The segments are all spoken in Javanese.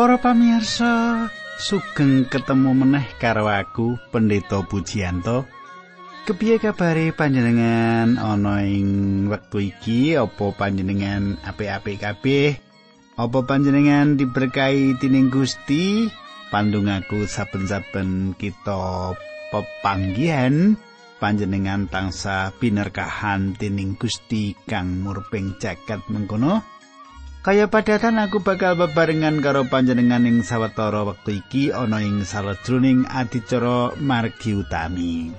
Para pamirsa, sugeng ketemu meneh karo aku Pendeta Pujianto. Kepiye kabare panjenengan ana ing wektu iki? Apa panjenengan apik-apik kabeh? Apa panjenengan diberkahi tining Gusti? Pandungaku saben-saben kita pepanggihan panjenengan tangsa binerkahan tining Gusti kang murping jagat mengkono. Kaya padatan aku bakal bebarengan karo panjenengan ing sawetara wektu iki ana ing salajroning adicara margi utami.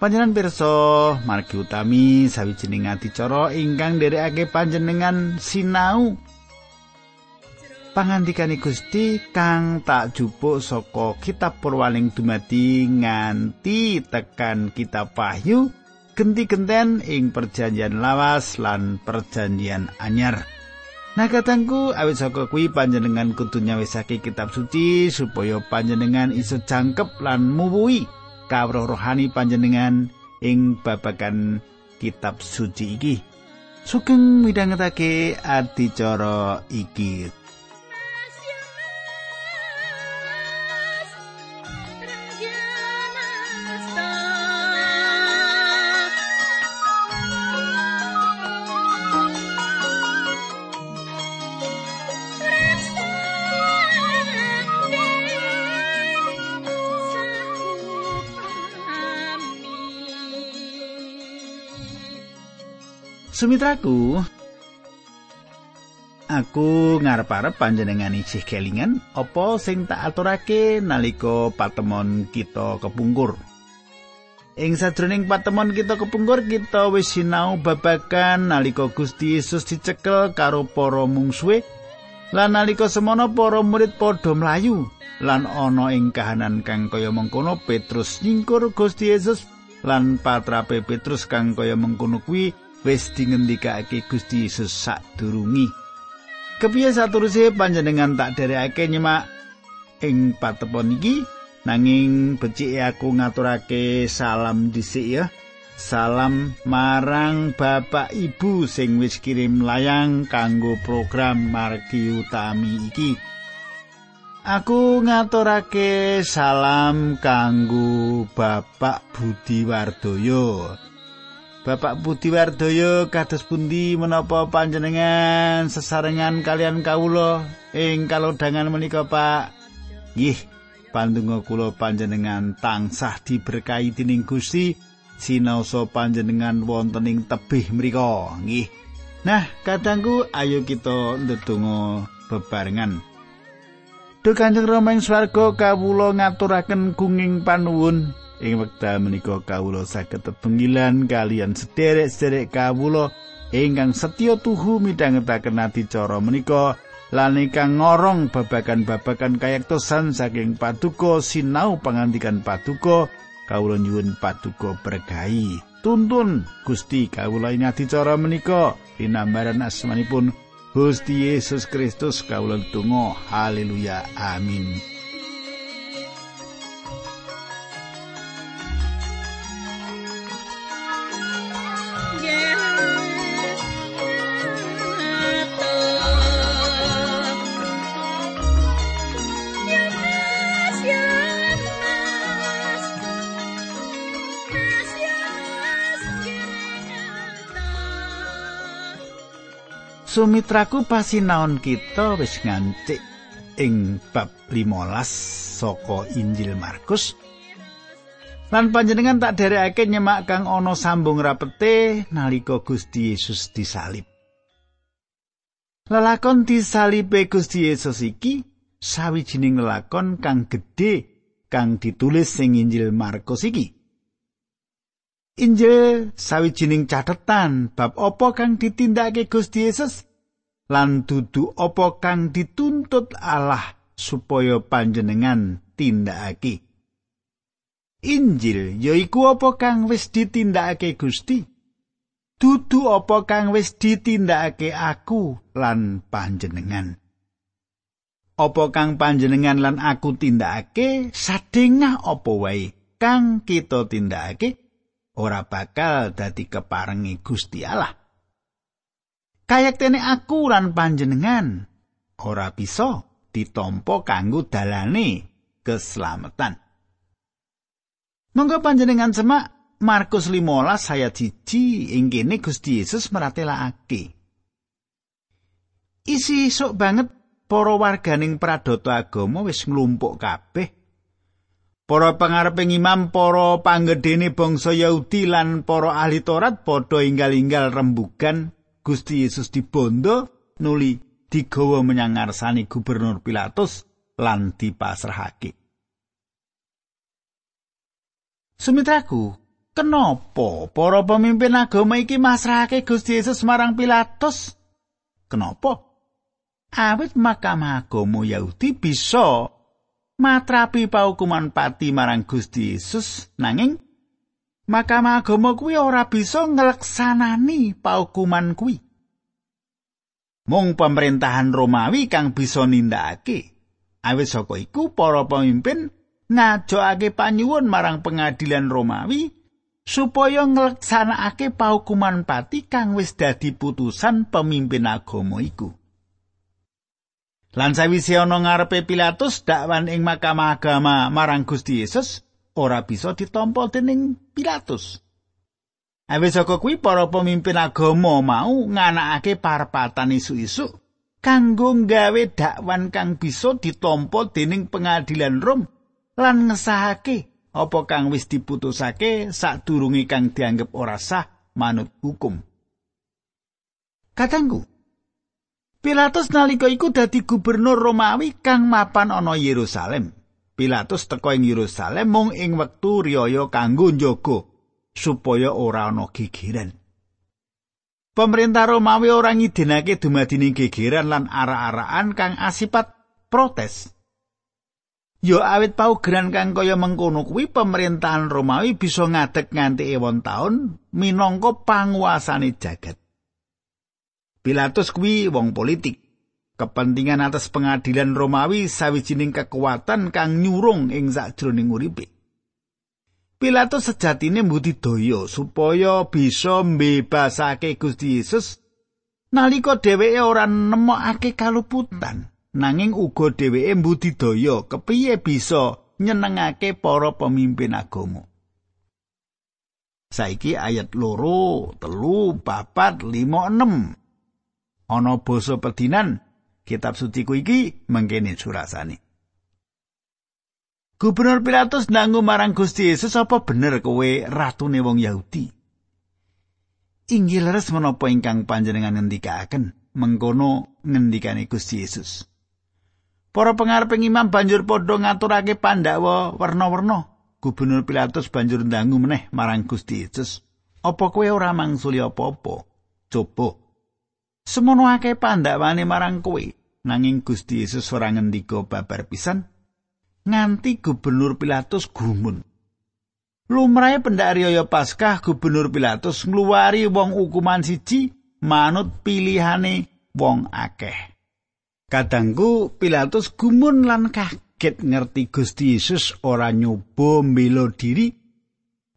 Panjenengan pirsa margi utami sawijining adicara ingkang nderekake panjenengan sinau pangandikane Gusti kang tak jupuk saka kitab Purwaning dumadi nganti tekan kitab Wahyu genti-genten ing perjanjian lawas lan perjanjian anyar. Nah katangku awit saka kuwi panjenengan kudu nyawisake kitab suci supaya panjenengan iso jangkep lan muwuhi kawruh rohani panjenengan ing babagan kitab suci iki. Sugeng midhangetake adicara iki. Sumitraku, aku ngarep-arep panjenengan isih kelingan apa sing tak aturake nalika patemon kita kepungkur. Ing sadroning patemon kita kepungkur kita wis sinau babagan nalika Gusti Yesus dicekel karo para mungsuhe lan nalika semono para murid padha mlayu lan ana ing kahanan kang kaya mengkono Petrus nyingkur Gusti Yesus lan patrape Petrus kang kaya mengkono kuwi wis dingendikake Gusti Yesus sadurungi. Kepiye saterusé panjenengan tak derekake nyemak ing patepon iki nanging becik aku ngaturake salam dhisik ya. Salam marang Bapak Ibu sing wis kirim layang kanggo program margi utami iki. Aku ngaturake salam kanggo Bapak Budi Wardoyo. Bapak Budi Wardoyo kados pundi menapa panjenengan sesarengan kalian kawula ing kalodhangan menika Pak? Nggih pandonga kula panjenengan tansah diberkahi dening Gusti. Sinaosa panjenengan wonten ing tebih mriku. Nggih. Nah kadangku ayo kita ndedonga bebarengan. Duh Kanjeng Rama ing swarga kawula ngaturaken gunging panuwun Ing wekdal menika kawula saged tebengilan kalian sederek-sederek kawula ingkang setya tuhu midhangetaken adicara menika lan ingkang ngorong babagan-babagan kayektosan saking paduka sinau pangandikan paduka. Kawula nyuwun paduka berkahi tuntun Gusti kawula ing adicara menika. Linambaran asmanipun Gusti Yesus Kristus kawula tunggu haleluya. Amin Sumitraku pasinaon kita wis ngancik ing bab 15 saka Injil Markus. Lan panjenengan tak derekake nyemak kang ana sambung rapete nalika Gusti Yesus disalib. Lelakon disalibe Gusti Yesus iki sawijining lelakon kang gedhe kang ditulis sing Injil Markus iki. Injil sawijining catetan bab apa kang ditindakake Gusti Yesus lan dudu apa kang dituntut Allah supaya panjenengan tindakake. Injil yaiku apa kang wis ditindakake Gusti. Dudu apa kang wis ditindakake aku lan panjenengan. Apa kang panjenengan lan aku tindakake sadengah apa wae kang kita tindakake ora bakal dadi keparengi Gusti Allah. Kayektene aku lan panjenengan ora bisa ditampa kanggo dalane keselamatan. Monggo panjenengan semak Markus 15 ayat 1 ing kene Gusti Yesus meratelakake. Isi sok banget para warganing pradata agama wis nglumpuk kabeh. Para pangareping imam, para panggedene bangsa Yahudi lan para ahli Taurat padha inggal-inggal rembugan Gusti Yesus dibondo nuli digawa menyang ngarsane gubernur Pilatus lan dipasrahake. Sumitraku, Kenapa para pemimpin agama iki masrahake Gusti Yesus marang Pilatus? Kenapa? Awit Mahkamah Agama Yahudi bisa matrapi paukuman pati marang Gusti Yesus nanging Mahkamah Agama kuwi ora bisa ngeleksanani paukuman kuwi. Mung pemerintahan Romawi kang bisa nindakake. Awit saka iku para pemimpin ngajokake panyuwun marang pengadilan Romawi supaya ngleksanakake paukuman pati kang wis dadi putusan pemimpin agama iku. Lan sawise ana ngarepe Pilatus dakwan ing Mahkamah Agama marang Gusti Yesus ora bisa ditampa dening Pilatus. Awis saka kuwi para pemimpin agama mau nganakake parpatan isu-isu kanggo nggawe dakwan kang bisa ditampa dening pengadilan Rom lan ngesahake apa kang wis diputusake sadurunge kang dianggep ora sah manut hukum. Katanggu, Pilatus nalika iku dadi gubernur Romawi kang mapan ana Yerusalem. Pilatus teka ing Yerusalem mung ing wektu riyaya kanggo njaga supaya ora ana gegeran. Pemerintah Romawi ora ngidinake dumadining gegeran lan ara-araan kang asipat protes. Yo awit paugeran kang kaya mengkono kuwi pemerintahan Romawi bisa ngadeg nganti ewon taun minangka panguasane jagat. Pilatus kuwi wong politik. Kepentingan atas pengadilan Romawi sawijining kekuatan kang nyurung ing sakjroning uripe. Pilatus sejatine mbudi daya supaya bisa mbebasake Gusti Yesus nalika dheweke ora nemokake kaluputan. nanging uga dheweke mbudidaya kepiye bisa nyenengake para pemimpin agama. Saiki ayat loro, telu, papat, lima, enam. Ana basa pedinan kitab suci ku iki mengkene surasane. Gubernur Pilatus nanggu marang Gusti Yesus apa bener kowe ratune wong Yahudi? Inggih leres menapa ingkang panjenengan ngendikaken mengkono ngendikane Gusti Yesus. Para pengareping imam banjur padha ngaturake pandhawa werna-werna. Gubernur Pilatus banjur ndangu meneh marang Gusti Yesus. Apa kowe ora mangsuli apa-apa? Coba. Semono akeh pandhawane marang kowe, nanging Gusti Yesus ora ngendika babar pisan nganti Gubernur Pilatus gumun. Lumrahe pendak riyaya Paskah Gubernur Pilatus ngluwari wong ukuman siji manut pilihane wong akeh. Kadangku Pilatus gumun lan kaget ngerti Gusti Yesus ora nyoba mbela diri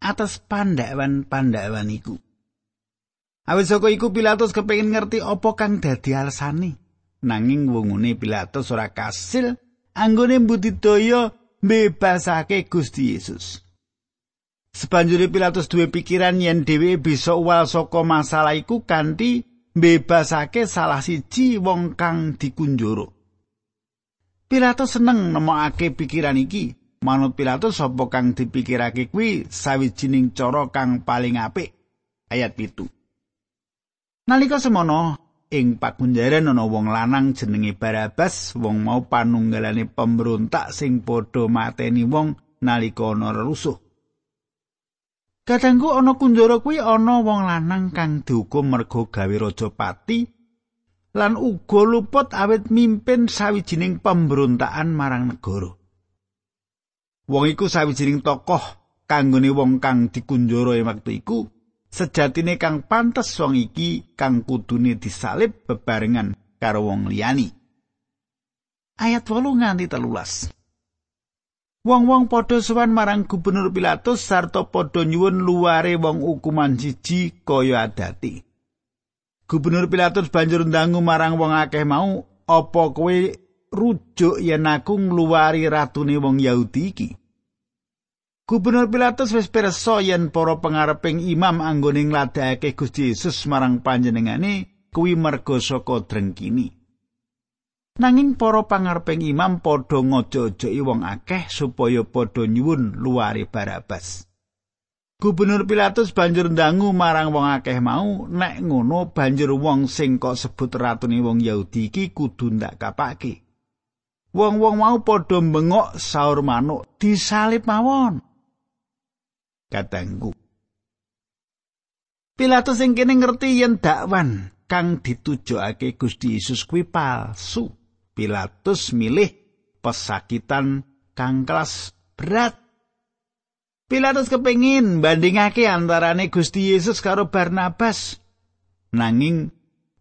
atas pandawan-pandawan iku. Awit saka iku Pilatus kepengin ngerti apa kang dadi alasane. Nanging wungune Pilatus ora kasil anggone mbudidaya mbebasake Gusti Yesus. Sebanjure Pilatus duwe pikiran yen dhewe bisa uwal saka masalah iku kanthi mbebasake salah siji wong kang dikunjoro. Pilatus seneng nemokake pikiran iki. Manut Pilatus sapa kang dipikirake kuwi sawijining cara kang paling apik. Ayat pitu. Nalika semono ing pakunjaran ana wong lanang jenenge Barabas, wong mau panunggalane pemberontak sing padha mateni wong nalika ana rusuh. Kadangku ana kunjara kuwi ana wong lanang kang dihukum merga gawe raja pati lan uga luput awit mimpin sawijining pemberontakan marang negara. Wong iku sawijining tokoh kanggone wong kang dikunjara wektu iku sejatine kang pantes wong iki kang kudune disalib bebarengan karo wong liyani. Ayat 8 nganti telulas. Wong-wong padha sowan marang Gubernur Pilatus sarta padha nyuwun luare wong hukuman siji kaya adati. Gubernur Pilatus banjur ndangu marang wong akeh mau, "Apa kowe rujuk yen aku ngluwari ratune wong Yahudi iki. Gubernur Pilatus wis pirsa yen para pangareping imam anggone ngladakake Gusti Yesus marang panjenengane kuwi merga saka drengkini. Nanging para pangareping imam padha ngojo-ojoki wong akeh supaya padha nyuwun luwari Barabas. Gubernur Pilatus banjur ndangu marang wong akeh mau nek ngono banjur wong sing kok sebut ratune wong Yahudi iki kudu ndak kapake. Wong-wong mau padha bengok saur manuk disalib mawon. Katanggu. Pilatus sing kene ngerti yen dakwan kang ditujokake Gusti Yesus kuwi palsu. Pilatus milih pesakitan kang kelas berat. Pilatus kepengin bandingake antarane Gusti Yesus karo Barnabas. Nanging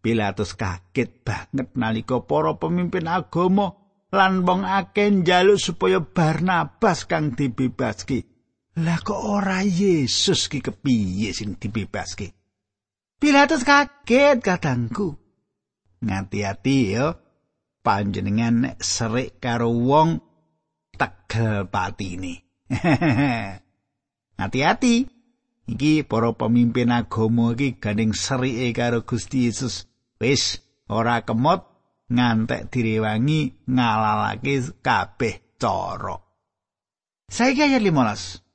Pilatus kaget banget nalika para pemimpin agama lan wong akeh njaluk supaya Barnabas kang dibebaske. Lah kok ora Yesus ki kepiye sing dibebaske? Pilatus kaget kadangku. Ngati-ati yo panjenengan serik karo wong tegel patine. Hati-hati. Iki para pemimpin agama iki gandeng serike karo Gusti Yesus. Wis ora kemot ngantek direwangi ngalalake kabeh cara. Saiki ayat 15.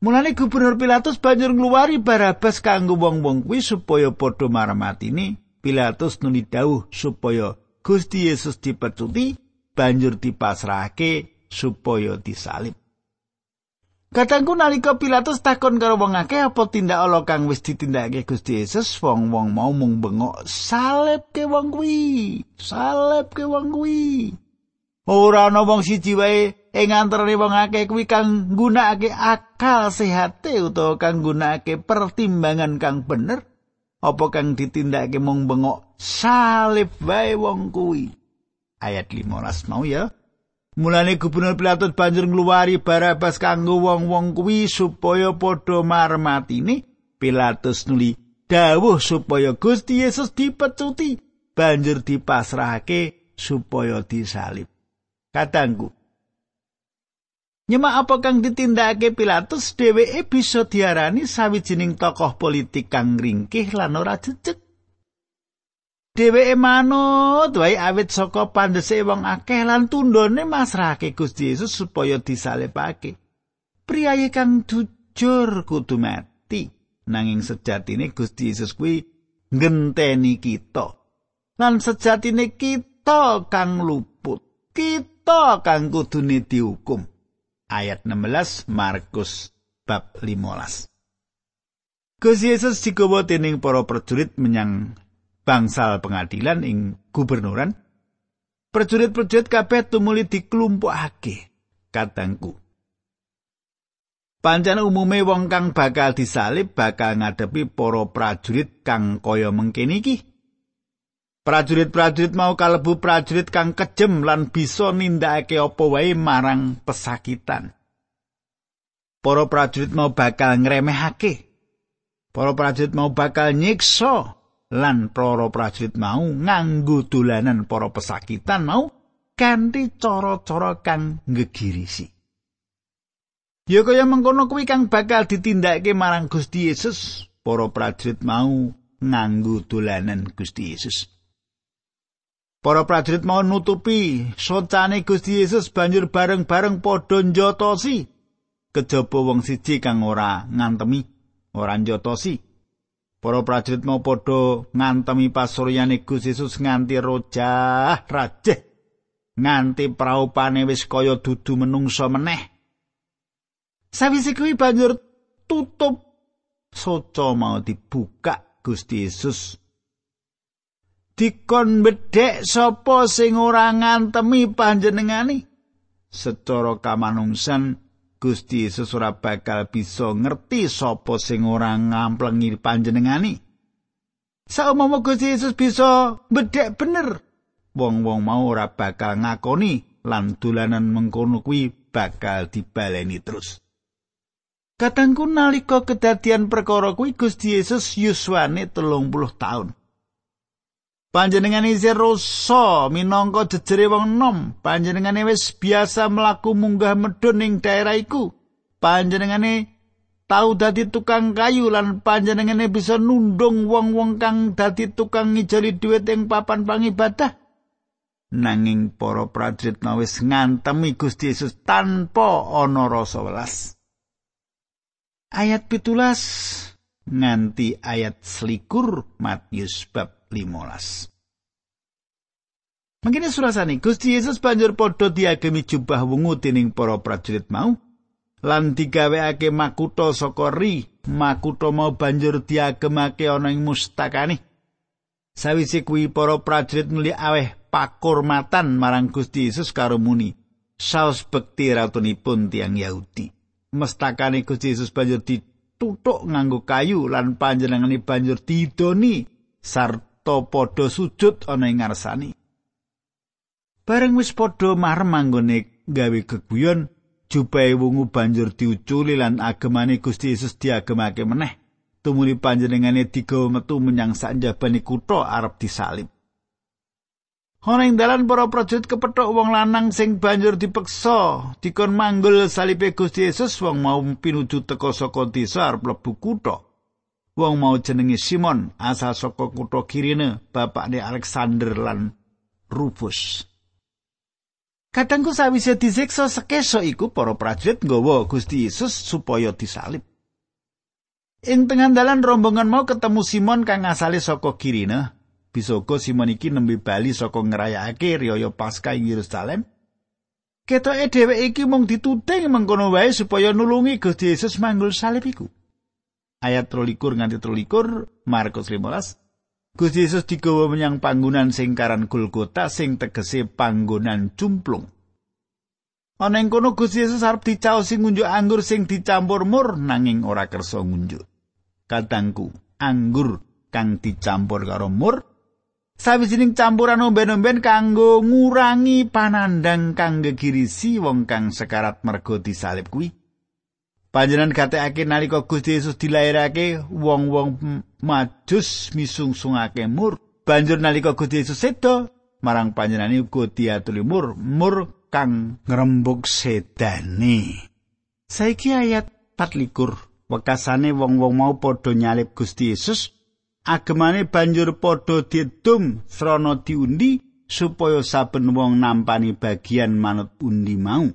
Mulane Gubernur Pilatus banjur ngluwari Barabas kanggo wong-wong kuwi supaya padha marmatine. Pilatus nuli dawuh supaya Gusti Yesus dipecuti banjur dipasrahake supaya disalib. Katangku nalika Pilatus takon karo wong akeh apa tindak ala kang wis ditindakake Gusti Yesus, wong-wong mau mung bengok salib ke wong kuwi, salib ke wong kuwi. Ora ana wong siji wae ing antarané wong akeh kuwi kang nggunakake akal sehate utawa kang nggunakake pertimbangan kang bener apa kang ditindakake mung bengok salib wae wong kuwi ayat 15 mau ya Mulane gubernur Pilatus banjur ngluwari Barabas kanggo wong-wong kuwi supaya padha marmatine Pilatus nuli dawuh supaya Gusti Yesus dipecuti banjur dipasrahake supaya disalib. Katangku, Nyemak apa kang ditindakake Pilatus dheweke bisa diarani sawijining tokoh politik kang ringkih lan ora jejeg. Dheweke manut wae awit saka pandhese wong akeh lan tundone masrahake Gusti Yesus supaya disalibake. Priyayi kang jujur kudu mati. Nanging sejatine Gusti Yesus kuwi ngenteni kita. Lan sejatine kita kang luput. Kita kang kudune dihukum. Ayat 16 Markus bab 15. Gusti Yesus digawa dening para prajurit menyang bangsal pengadilan ing gubernuran. Prajurit-prajurit kabeh tumuli diklumpukake. Katangku. Pancen umume wong kang bakal disalib bakal ngadepi para prajurit kang kaya mengkene iki. Prajurit-prajurit mau kalebu prajurit kang kejem lan bisa nindakake apa wae marang pesakitan. Para prajurit mau bakal ngremehake. Para prajurit mau bakal nyiksa lan para prajurit mau nganggo dolanan para pesakitan mau kanthi cara-cara kang ngegirisi. Ya kaya mengkono kuwi kang bakal ditindakake marang Gusti Yesus, para prajurit mau nganggo dolanan Gusti Yesus. Para prajurit mau nutupi socane Gusti Yesus banjur bareng-bareng padha njotosi kejaba wong siji kang ora ngantemi, ora njotosi. Para prajurit mau padha ngantemi pasuryane Gusti Yesus nganti rojah rajeh nganti praupane wis kaya dudu menungsa meneh. Sawise kuwi banjur tutup soca mau dibuka Gusti Yesus dikon bedhek sapa sing ora ngantemi panjenengani? Secara kamanungsan Gusti Yesus ora bakal bisa ngerti sapa sing ora ngamplengi panjenengani. Saumama Gusti Yesus bisa bedhek bener wong-wong mau ora bakal ngakoni lan dolanan mengkono kuwi bakal dibaleni terus. Katangku nalika kedadian perkara kuwi Gusti Yesus yuswane telung puluh taun. Panjenengane isih rasa minangka jejere wong nom. Panjenengane wis biasa mlaku munggah medhun ing daerah iku. Panjenengane tau dadi tukang kayu lan panjenengane bisa nundung wong-wong kang dadi tukang ngijoli dhuwit ing papan pangibadah. Nanging para prajurit wis ngantemi Gusti Yesus tanpa ana rasa welas. Ayat pitulas nganti ayat selikur Matius bab 15. Mangkene surasane Gusti Yesus banjur padha diagemi jubah wungu dening para prajurit mau lan digawekake makutha saka ri. Makutha mau banjur diagemake ana ing mustakane. Sawise kuwi para prajurit nuli aweh pakurmatan marang Gusti Yesus karo muni. Saus bekti ratunipun tiang Yahudi. Mestakane Gusti Yesus banjur ditutuk nganggo kayu lan panjenengane banjur didoni sarta sarta padha sujud ana ing ngarsane. Bareng wis padha marem anggone gawe geguyon, jubahe wungu banjur diuculi lan agemane Gusti Yesus diagemake meneh. Tumuli panjenengane digawa metu menyang sanjabane kutha arep disalib. Ana ing dalan para prajurit kepethuk wong lanang sing banjur dipeksa dikon manggul salibe Gusti Yesus wong mau pinuju teka saka desa arep mlebu kutha. Wong mau jenenge Simon asal saka kutha Kirene bapakne Alexander lan Rufus Kadangku sawise disiksa sekeso iku para prajurit nggawa Gusti Yesus supaya disalib. Ing tengah dalan rombongan mau ketemu Simon kang asale saka Kirene. Bisa uga Simon iki nembe bali saka ngrayakake riyaya Paskah ing Yerusalem. Ketoke dheweke iki mung dituting mengkono wae supaya nulungi Gusti Yesus manggul salib iku. Ayat 23 nganti 23 Markus 15 Gusti Yesus digawa menyang panggonan sing karan Golgota sing tegese panggonan cumplung. Ana ing kono Gusti Yesus arep dicaosi ngunjuk anggur sing dicampur mur nanging ora kersa ngunjuk. Kadangku, anggur kang dicampur karo mur sawijining campuran omben-omben kanggo ngurangi panandang kang gegirisi wong kang sekarat mergo disalib kuwi. Panjenengan gatekake nalika Gusti Yesus dilairake wong-wong majus misungsungake mur. Banjur nalika Gusti Yesus sedo marang panjenengane uga diaturi mur, mur kang ngrembug sedane. Saiki ayat 24 wekasane wong-wong mau padha nyalip Gusti Yesus agemane banjur padha didum srana diundi supaya saben wong nampani bagian manut undi mau.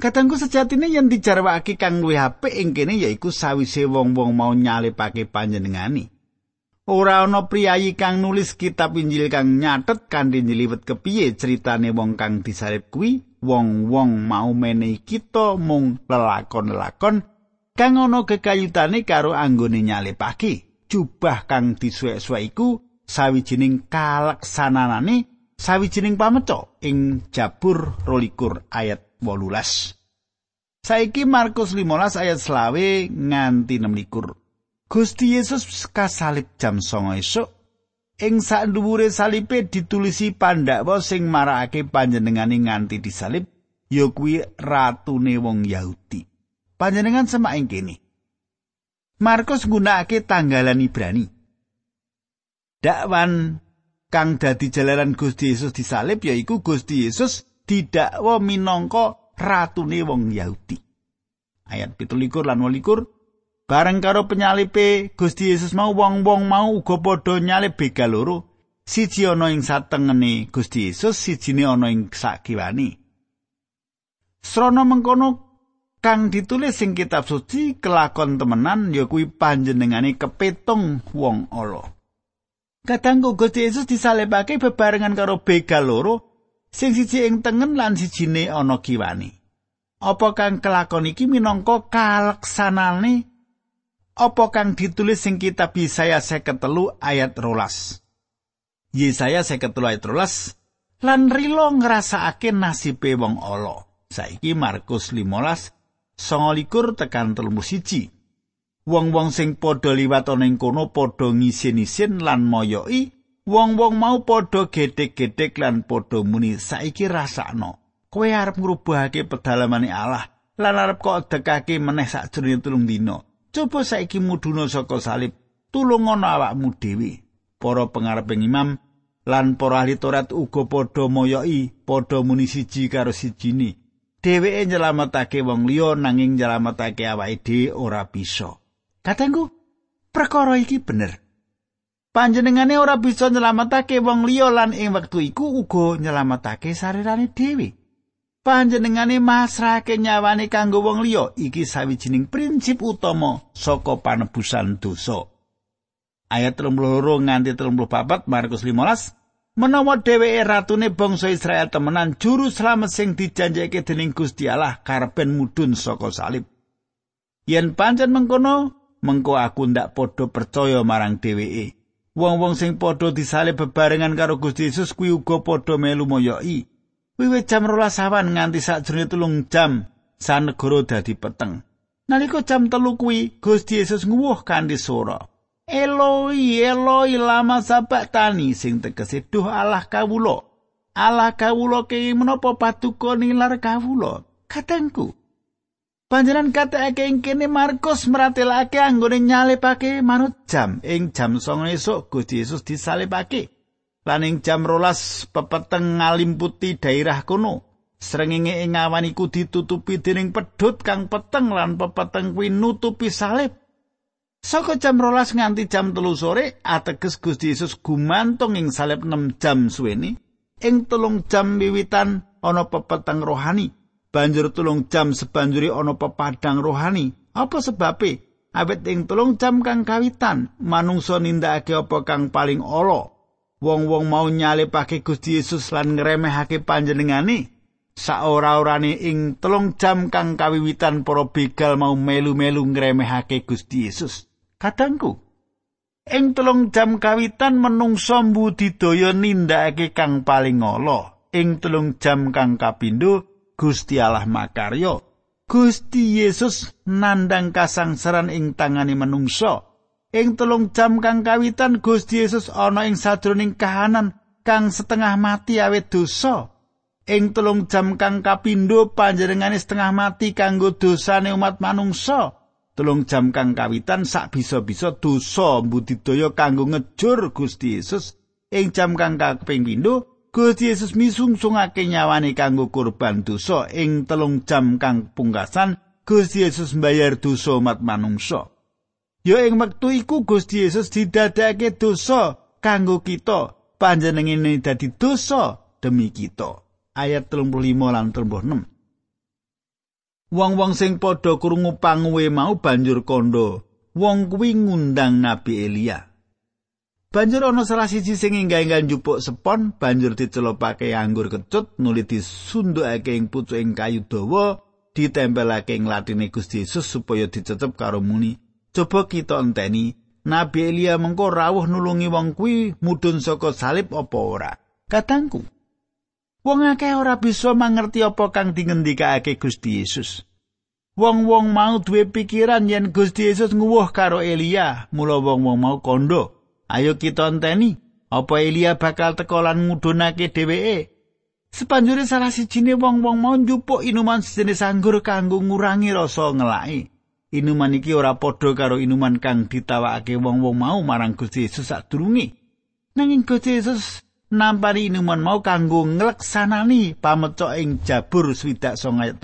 Katangku sejatine yen dijarwakake kang luwih apik ing kene yaiku sawise wong-wong mau nyalipake panjenengani. Ora ana priyayi kang nulis kitab Injil kang nyatet kanthi nyeliwet kepiye ceritane wong kang disalib kuwi, wong-wong mau menehi kita mung lelakon-lelakon kang ana kekayutane karo anggone nyalipake. Jubah kang disuwek-suwek iku sawijining kalaksananane sawijining pameco ing Jabur 22 ayat 18. Saiki Markus 15 ayat selawe nganti 16. Gusti Yesus kasalib jam songo esuk. Ing sak dhuwure salipe ditulisi pandhawa sing marakake panjenengane nganti disalib, ya kuwi ratune wong Yahudi. Panjenengan semak ing kene. Markus nggunakake tanggalan Ibrani. Dakwan kang dadi jalaran Gusti Yesus disalib yaiku Gusti Yesus didakwa minangka ratune wong Yahudi. Ayat 17 lan 28 Bareng karo penyalipe Gusti Yesus mau wong-wong mau uga padha nyalip begal loro. Siji ana ing satengene Gusti Yesus, sijine ana ing sakiwani. Srana mengkono kang ditulis sing kitab suci kelakon temenan ya kuwi panjenengane kepetung wong ala. Kadangku Gusti Yesus disalibake bebarengan karo begal loro sing siji ing tengen lan sijine ana kiwani. Apa kang kelakon iki minangka kaleksanane apa kang ditulis sing kitab Yesaya 53 ayat rolas. Yesaya 53 ayat rolas lan rilo ngrasakake nasibe wong ala. Saiki Markus 15 songolikur tekan telmu siji. Wong-wong sing padha liwat ana ing kono padha ngisin-isin lan moyoki Wong-wong mau padha gedhe-gedhe lan padha muni saiki rasakno. Kowe arep ngrubuhake pedalamane Allah lan arep kok dekake meneh sakjroning tulung dina. Coba saiki mudhuna saka salib, tulungono awakmu dhewe. para pengareping imam lan para ahli Taurat uga padha moyoki padha muni siji karo sijine dheweke nyelametake wong liya nanging nyelametake awake dhewe ora bisa katengku perkara iki bener panjenengane ora bisa nyelametake wong liya lan ing wektu iku uga nyelametake sarirane dhewe. Panjenengane masrahake nyawane kanggo wong liya iki sawijining prinsip utama saka panebusan dosa. Ayat 32 nganti 34 Markus 15 menawa dheweke ratune bangsa Israel temenan juru slamet sing dijanjeke dening Gusti Allah karepen mudhun saka salib. Yen pancen mengkono mengko aku ndak padha percaya marang dheweke wong-wong sing padha disalib bebarengan karo Gusti Yesus kuwi uga padha melu moyoki wiwit jam rolas awan nganti sakjroning telung jam sanegara dadi peteng nalika jam telu kuwi Gusti Yesus nguwuh kanthi swara Eloi, Eloi lama sabatani sing tegese duh Allah kawula. Allah kawula kene menapa patuko nilar kawula? Katengku. Panjenengan katakake ing kene Markus meratelake anggone nyalepake manut jam ing jam 09.00 esuk Gusti Yesus disalibake. Lan ing jam rolas pepeteng ngalimputi daerah kono. Srengenge ing awan iku ditutupi dening pedhot kang peteng lan pepeteng kuwi nutupi salib. Saka jam rolas nganti jam telu sore, ateges Gusti Yesus gumantung ing salib 6 jam suweni. Ing telung jam wiwitan ana pepeteng rohani. Banjur telung jam sebanjuri ana pepadang rohani. Apa sebabe? Awit ing telung jam kang kawitan, manungsa nindakake apa kang paling ala. Wong-wong mau nyalipake Gusti Yesus lan ngremehake panjenengane. Saora-orane ing telung jam kang kawiwitan para begal mau melu-melu ngremehake Gusti Yesus. Kadangku, ing telung jam kawitan menungsa mbudidaya nindakake kang paling ala. Ing telung jam kang kapindho Gusti Allah makarya. Gusti Yesus nandang kasangsaran ing tangane menungsa. Ing telung jam kang kawitan Gusti Yesus ana ing sadroning kahanan kang setengah mati awet dosa. Ing telung jam kang kapindho panjenengane setengah mati kanggo dosane umat manungsa. telung jam kang kawitan sak bisa-bisa dosa mbudidaya kanggo ngejur Gusti Yesus ing jam kang kaping pindho Gusti Yesus misungsungake nyawane kanggo kurban dosa ing telung jam kang pungkasan Gusti Yesus mbayar dosa umat manungsa ya ing wektu iku Gusti Yesus didadekake dosa kanggo kita panjenengane dadi dosa demi kita ayat 35 lan 36 Wong-wong sing padha krungu panguwe mau banjur kondo. Wong kuwi ngundang Nabi Elia. Banjur ana salah siji sing enggah-enggah njupuk sepon, banjur dicelopake anggur kecut, nuli disundukake ing pucuking kayu dawa, ditempelake ing latine Gusti Yesus supaya dicecep karo muni. Coba kita enteni, Nabi Elia mengko rawuh nulungi wong kuwi mudhun saka salib apa ora? Katangku, Wong akeh ora bisa mangerti apa kang dingendikake Gusti Yesus. Wong-wong mau duwe pikiran yen Gusti Yesus nguwuh karo Elia, mula wong-wong mau kondo. Ayo kita enteni, apa Elia bakal teko lan ngudunake dheweke? Sepanjure salah sijine wong-wong mau njupuk inuman sejenis anggur kanggo ngurangi rasa ngelaki. Inuman iki ora padha karo inuman kang ditawakake wong-wong mau marang Gusti Yesus sadurunge. Nanging Gusti Yesus nampani inuman mau kanggo ngleksanani pamecok ing Jabur swidak ayat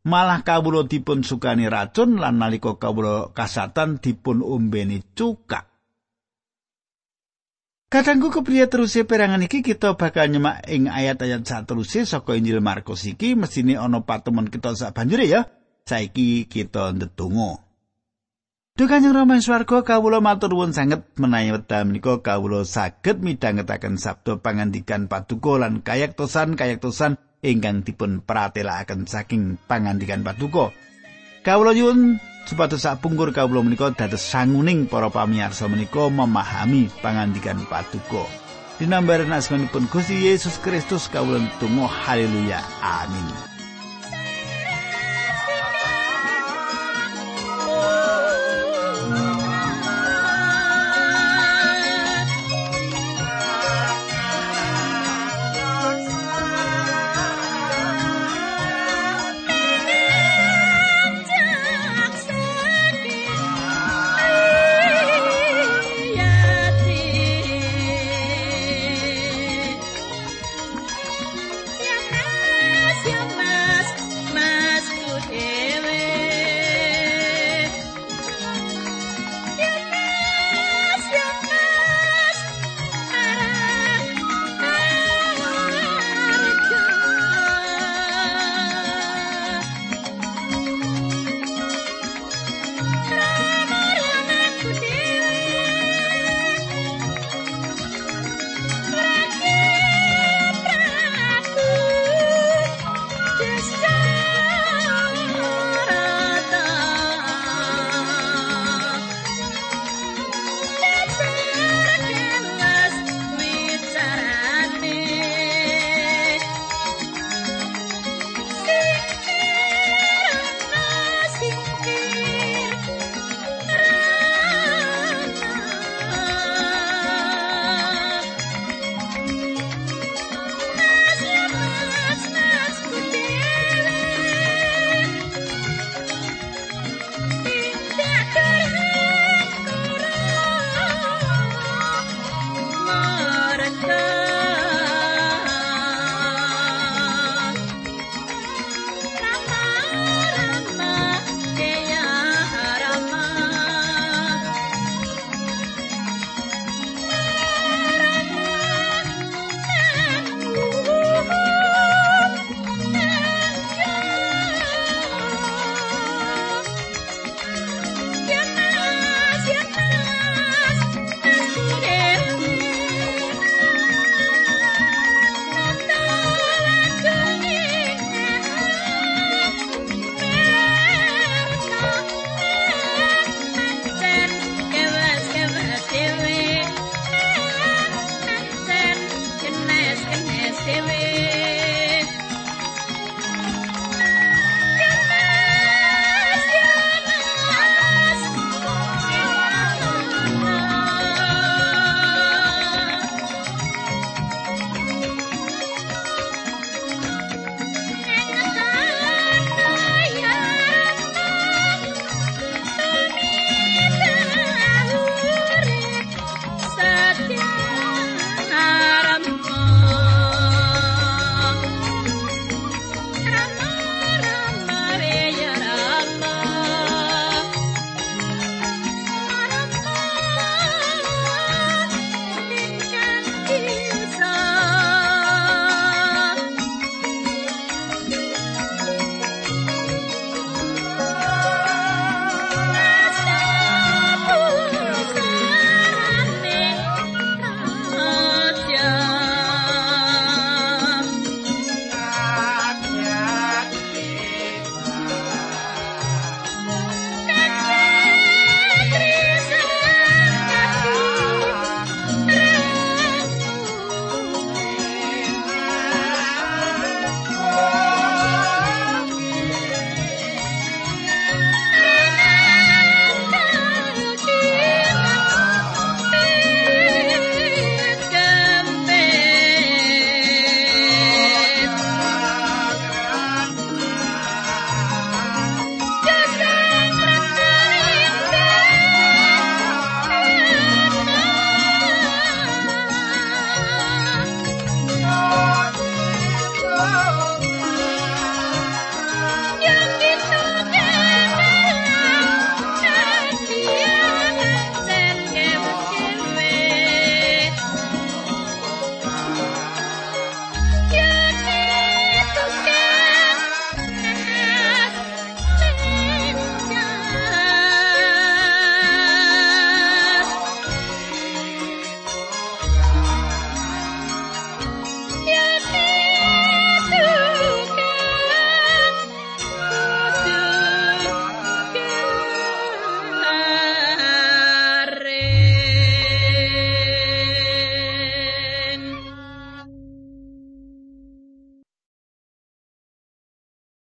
Malah kawula dipun sukani racun lan nalika kawula kasatan dipun ombeni cukak. Kadangku kepriye terus perangan iki kita bakal nyemak ing ayat-ayat saat saka Injil Markus iki mesine ana patemon kita sak banjure ya. Saiki kita ndedonga. Duh Kanjeng Rama swarga kawula matur nuwun sanget menawi wekdal menika kawula saged midhangetaken sabda pangandikan paduka lan kayaktosan-kayaktosan ingkang dipun pratelakaken saking pangandikan paduka. Kawula nyuwun supados sapungkur kawula menika dados sanguning para pamirsa menika memahami pangandikan paduka. Dinambaran asmanipun Gusti Yesus Kristus kawula tunggu. Haleluya. Amin